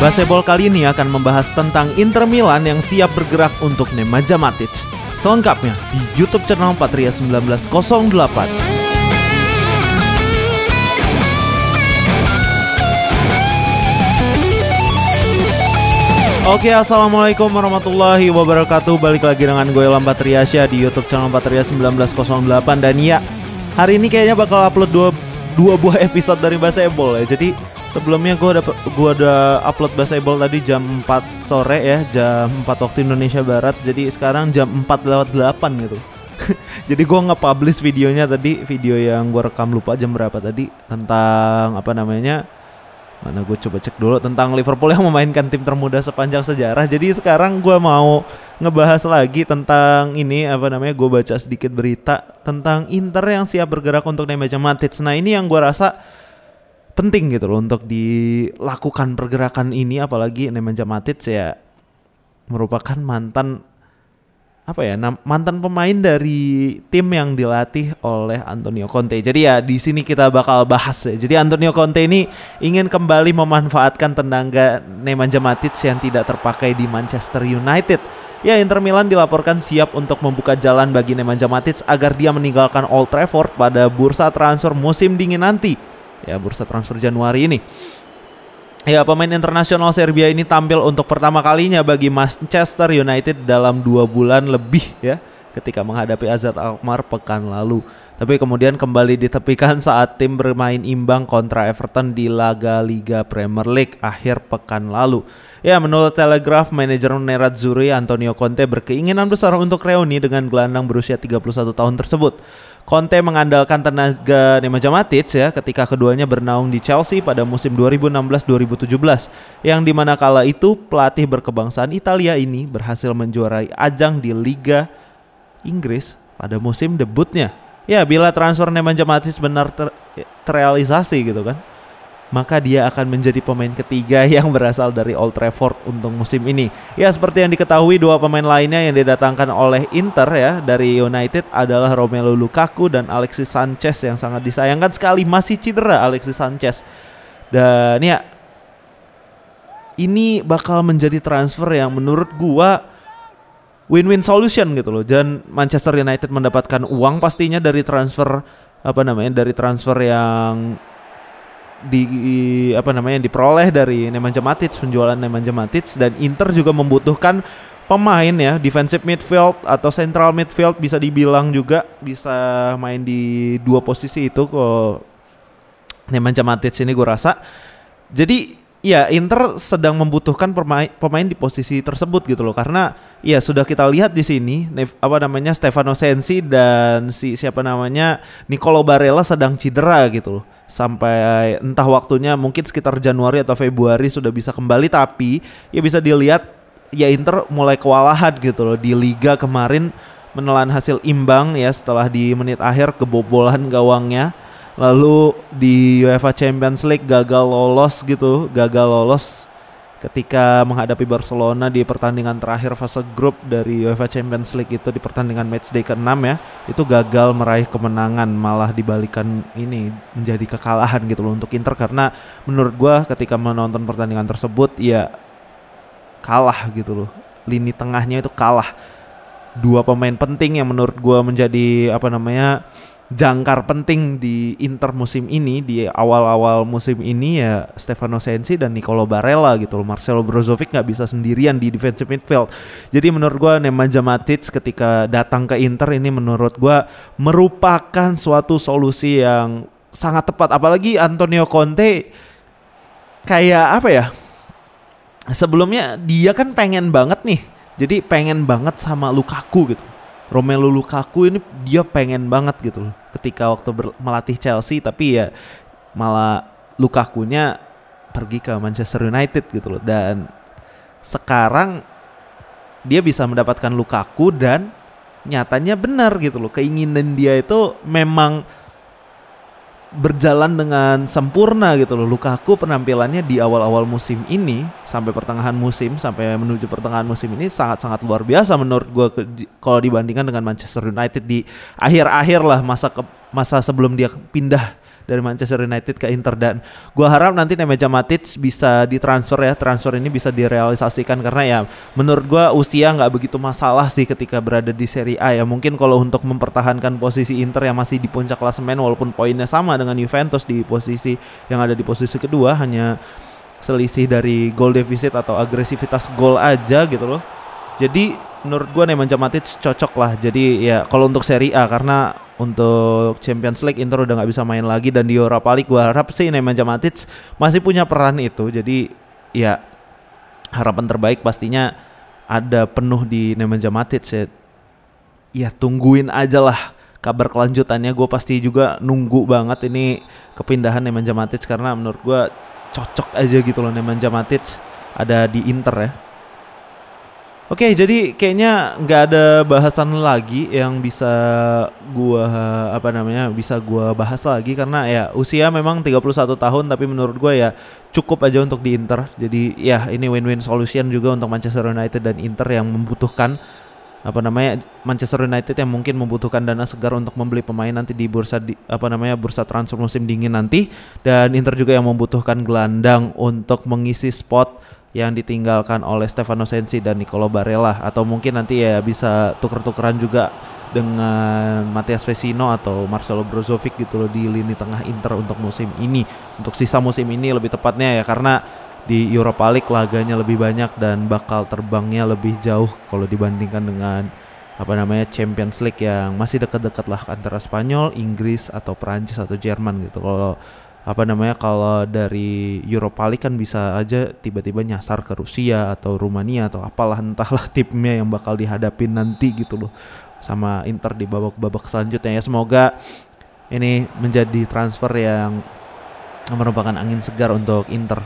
Baseball kali ini akan membahas tentang Inter Milan yang siap bergerak untuk Nemanja Matic. Selengkapnya di YouTube channel Patria 1908. Oke, assalamualaikum warahmatullahi wabarakatuh. Balik lagi dengan gue Lambat Riasya di YouTube channel Patria 1908 dan ya hari ini kayaknya bakal upload dua dua buah episode dari Baseball ya. Jadi sebelumnya gue udah gue udah upload Baseball tadi jam 4 sore ya, jam 4 waktu Indonesia Barat. Jadi sekarang jam 4 lewat 8 gitu. Jadi gue nge-publish videonya tadi, video yang gue rekam lupa jam berapa tadi tentang apa namanya Mana gue coba cek dulu tentang Liverpool yang memainkan tim termuda sepanjang sejarah. Jadi sekarang gue mau ngebahas lagi tentang ini apa namanya gue baca sedikit berita tentang Inter yang siap bergerak untuk Nemanja Matic. Nah ini yang gue rasa penting gitu loh untuk dilakukan pergerakan ini apalagi Nemanja Matic ya merupakan mantan apa ya mantan pemain dari tim yang dilatih oleh Antonio Conte. Jadi ya di sini kita bakal bahas ya. Jadi Antonio Conte ini ingin kembali memanfaatkan tenaga Nemanja Matic yang tidak terpakai di Manchester United. Ya Inter Milan dilaporkan siap untuk membuka jalan bagi Nemanja Matic agar dia meninggalkan Old Trafford pada bursa transfer musim dingin nanti. Ya bursa transfer Januari ini. Ya, pemain internasional Serbia ini tampil untuk pertama kalinya bagi Manchester United dalam dua bulan lebih ya ketika menghadapi Azad Alkmaar pekan lalu. Tapi kemudian kembali ditepikan saat tim bermain imbang kontra Everton di laga Liga Premier League akhir pekan lalu. Ya, menurut Telegraph, manajer Nerazzurri Antonio Conte berkeinginan besar untuk reuni dengan gelandang berusia 31 tahun tersebut. Conte mengandalkan tenaga Nemanja Matic ya ketika keduanya bernaung di Chelsea pada musim 2016-2017 yang di mana kala itu pelatih berkebangsaan Italia ini berhasil menjuarai ajang di Liga Inggris pada musim debutnya. Ya bila transfer Nemanja Matic benar ter terrealisasi gitu kan maka dia akan menjadi pemain ketiga yang berasal dari Old Trafford untuk musim ini. Ya seperti yang diketahui dua pemain lainnya yang didatangkan oleh Inter ya dari United adalah Romelu Lukaku dan Alexis Sanchez yang sangat disayangkan sekali masih cedera Alexis Sanchez. Dan ya ini bakal menjadi transfer yang menurut gua win-win solution gitu loh. Dan Manchester United mendapatkan uang pastinya dari transfer apa namanya dari transfer yang di apa namanya diperoleh dari Nemanja Matic penjualan Nemanja Matic dan Inter juga membutuhkan pemain ya defensive midfield atau central midfield bisa dibilang juga bisa main di dua posisi itu kalau Nemanja Matic ini gue rasa. Jadi ya Inter sedang membutuhkan pemain pemain di posisi tersebut gitu loh karena ya sudah kita lihat di sini apa namanya Stefano Sensi dan si siapa namanya Nicolo Barella sedang cedera gitu loh. Sampai entah waktunya mungkin sekitar Januari atau Februari sudah bisa kembali tapi ya bisa dilihat ya Inter mulai kewalahan gitu loh di liga kemarin menelan hasil imbang ya setelah di menit akhir kebobolan gawangnya. Lalu di UEFA Champions League gagal lolos gitu gagal lolos ketika menghadapi Barcelona di pertandingan terakhir fase grup dari UEFA Champions League itu di pertandingan matchday ke-6 ya itu gagal meraih kemenangan malah dibalikan ini menjadi kekalahan gitu loh untuk Inter. Karena menurut gua ketika menonton pertandingan tersebut ya kalah gitu loh. Lini tengahnya itu kalah. Dua pemain penting yang menurut gua menjadi apa namanya jangkar penting di Inter musim ini di awal-awal musim ini ya Stefano Sensi dan Nicolo Barella gitu loh. Marcelo Brozovic nggak bisa sendirian di defensive midfield. Jadi menurut gua Nemanja Matic ketika datang ke Inter ini menurut gua merupakan suatu solusi yang sangat tepat apalagi Antonio Conte kayak apa ya? Sebelumnya dia kan pengen banget nih. Jadi pengen banget sama Lukaku gitu Romelu Lukaku ini dia pengen banget gitu ketika waktu melatih Chelsea tapi ya malah Lukaku-nya pergi ke Manchester United gitu loh. Dan sekarang dia bisa mendapatkan Lukaku dan nyatanya benar gitu loh. Keinginan dia itu memang berjalan dengan sempurna gitu loh. Lukaku penampilannya di awal-awal musim ini sampai pertengahan musim sampai menuju pertengahan musim ini sangat-sangat luar biasa menurut gue kalau dibandingkan dengan Manchester United di akhir-akhir lah masa ke, masa sebelum dia pindah dari Manchester United ke Inter. Dan gua harap nanti Nemanja Matic bisa ditransfer ya. Transfer ini bisa direalisasikan karena ya menurut gua usia nggak begitu masalah sih ketika berada di Serie A ya. Mungkin kalau untuk mempertahankan posisi Inter yang masih di puncak klasemen walaupun poinnya sama dengan Juventus di posisi yang ada di posisi kedua hanya selisih dari goal deficit atau agresivitas gol aja gitu loh. Jadi menurut gue Nemanja Matic cocok lah. Jadi ya kalau untuk Serie A karena untuk Champions League Inter udah nggak bisa main lagi dan di Europa League gue harap sih Nemanja Matic masih punya peran itu. Jadi ya harapan terbaik pastinya ada penuh di Nemanja Matic ya. Ya tungguin aja lah kabar kelanjutannya gue pasti juga nunggu banget ini kepindahan Nemanja Matic karena menurut gue cocok aja gitu loh Nemanja Matic ada di Inter ya. Oke, okay, jadi kayaknya nggak ada bahasan lagi yang bisa gua apa namanya bisa gua bahas lagi karena ya usia memang 31 tahun tapi menurut gua ya cukup aja untuk di Inter. Jadi ya ini win-win solution juga untuk Manchester United dan Inter yang membutuhkan apa namanya Manchester United yang mungkin membutuhkan dana segar untuk membeli pemain nanti di bursa di, apa namanya bursa transfer musim dingin nanti dan Inter juga yang membutuhkan gelandang untuk mengisi spot yang ditinggalkan oleh Stefano Sensi dan Nicolo Barella atau mungkin nanti ya bisa tuker-tukeran juga dengan Matias Vecino atau Marcelo Brozovic gitu loh di lini tengah Inter untuk musim ini untuk sisa musim ini lebih tepatnya ya karena di Europa League laganya lebih banyak dan bakal terbangnya lebih jauh kalau dibandingkan dengan apa namanya Champions League yang masih dekat-dekat lah antara Spanyol, Inggris atau Perancis atau Jerman gitu. Kalau apa namanya kalau dari Europa League kan bisa aja tiba-tiba nyasar ke Rusia atau Rumania atau apalah entahlah timnya yang bakal dihadapin nanti gitu loh sama Inter di babak-babak selanjutnya ya semoga ini menjadi transfer yang merupakan angin segar untuk Inter.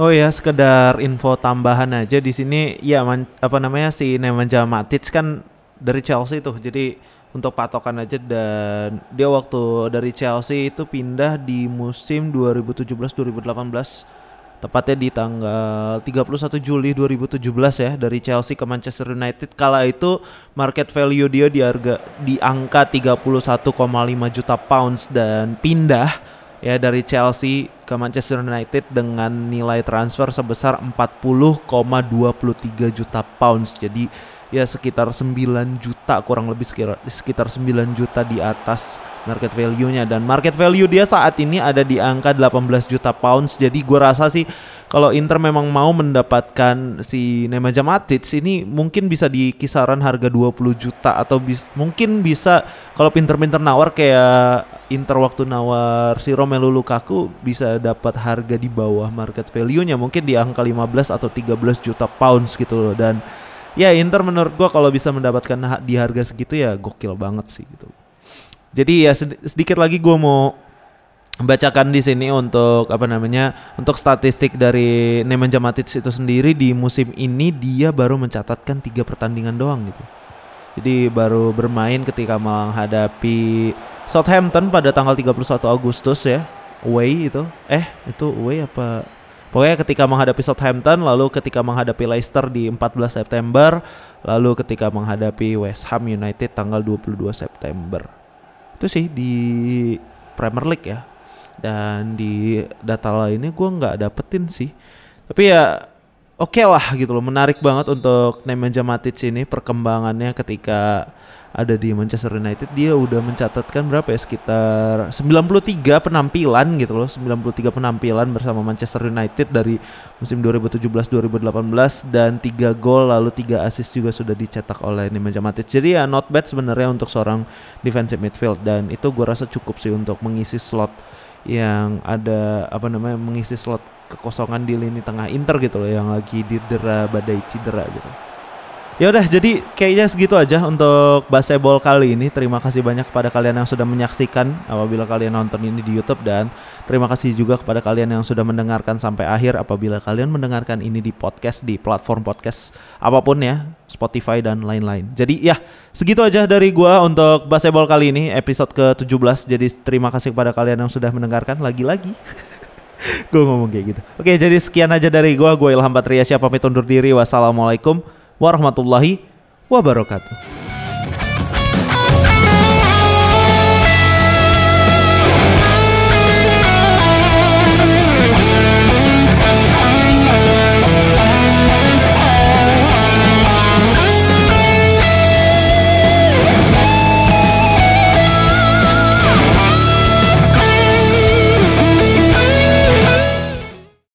Oh ya, sekedar info tambahan aja di sini ya man, apa namanya si Nemanja Matic kan dari Chelsea tuh. Jadi untuk patokan aja dan dia waktu dari Chelsea itu pindah di musim 2017-2018 tepatnya di tanggal 31 Juli 2017 ya dari Chelsea ke Manchester United. Kala itu market value dia di harga di angka 31,5 juta pounds dan pindah ya dari Chelsea ke Manchester United dengan nilai transfer sebesar 40,23 juta pounds. Jadi ya sekitar 9 juta kurang lebih sekitar sekitar 9 juta di atas market value-nya. Dan market value dia saat ini ada di angka 18 juta pounds. Jadi gue rasa sih kalau Inter memang mau mendapatkan si Nemanja Matic ini mungkin bisa di kisaran harga 20 juta atau bis, mungkin bisa kalau pinter-pinter nawar kayak Inter waktu nawar si Romelu Lukaku bisa dapat harga di bawah market value-nya. Mungkin di angka 15 atau 13 juta pounds gitu loh. Dan ya Inter menurut gua kalau bisa mendapatkan di harga segitu ya gokil banget sih gitu. Jadi ya sedikit lagi gua mau bacakan di sini untuk apa namanya untuk statistik dari Nemanja Matic itu sendiri di musim ini dia baru mencatatkan tiga pertandingan doang gitu. Jadi baru bermain ketika menghadapi Southampton pada tanggal 31 Agustus ya. Away itu. Eh, itu away apa Pokoknya ketika menghadapi Southampton, lalu ketika menghadapi Leicester di 14 September, lalu ketika menghadapi West Ham United tanggal 22 September. Itu sih di Premier League ya. Dan di data lainnya gue nggak dapetin sih. Tapi ya oke okay lah gitu loh, menarik banget untuk Nemanja Matic ini perkembangannya ketika ada di Manchester United dia udah mencatatkan berapa ya? Sekitar 93 penampilan gitu loh 93 penampilan bersama Manchester United dari musim 2017-2018 dan 3 gol lalu 3 assist juga sudah dicetak oleh Nemanja Matic. Jadi ya not bad sebenarnya untuk seorang defensive midfield dan itu gue rasa cukup sih untuk mengisi slot yang ada apa namanya mengisi slot kekosongan di lini tengah Inter gitu loh yang lagi didera badai cedera gitu Ya udah, jadi kayaknya segitu aja untuk baseball kali ini. Terima kasih banyak kepada kalian yang sudah menyaksikan apabila kalian nonton ini di YouTube dan terima kasih juga kepada kalian yang sudah mendengarkan sampai akhir apabila kalian mendengarkan ini di podcast di platform podcast apa pun ya, Spotify dan lain-lain. Jadi ya, segitu aja dari gua untuk baseball kali ini episode ke-17. Jadi terima kasih kepada kalian yang sudah mendengarkan lagi-lagi. gue ngomong kayak gitu. Oke, jadi sekian aja dari gua. Gue Ilham Patria, siapa pamit undur diri. Wassalamualaikum warahmatullahi wabarakatuh.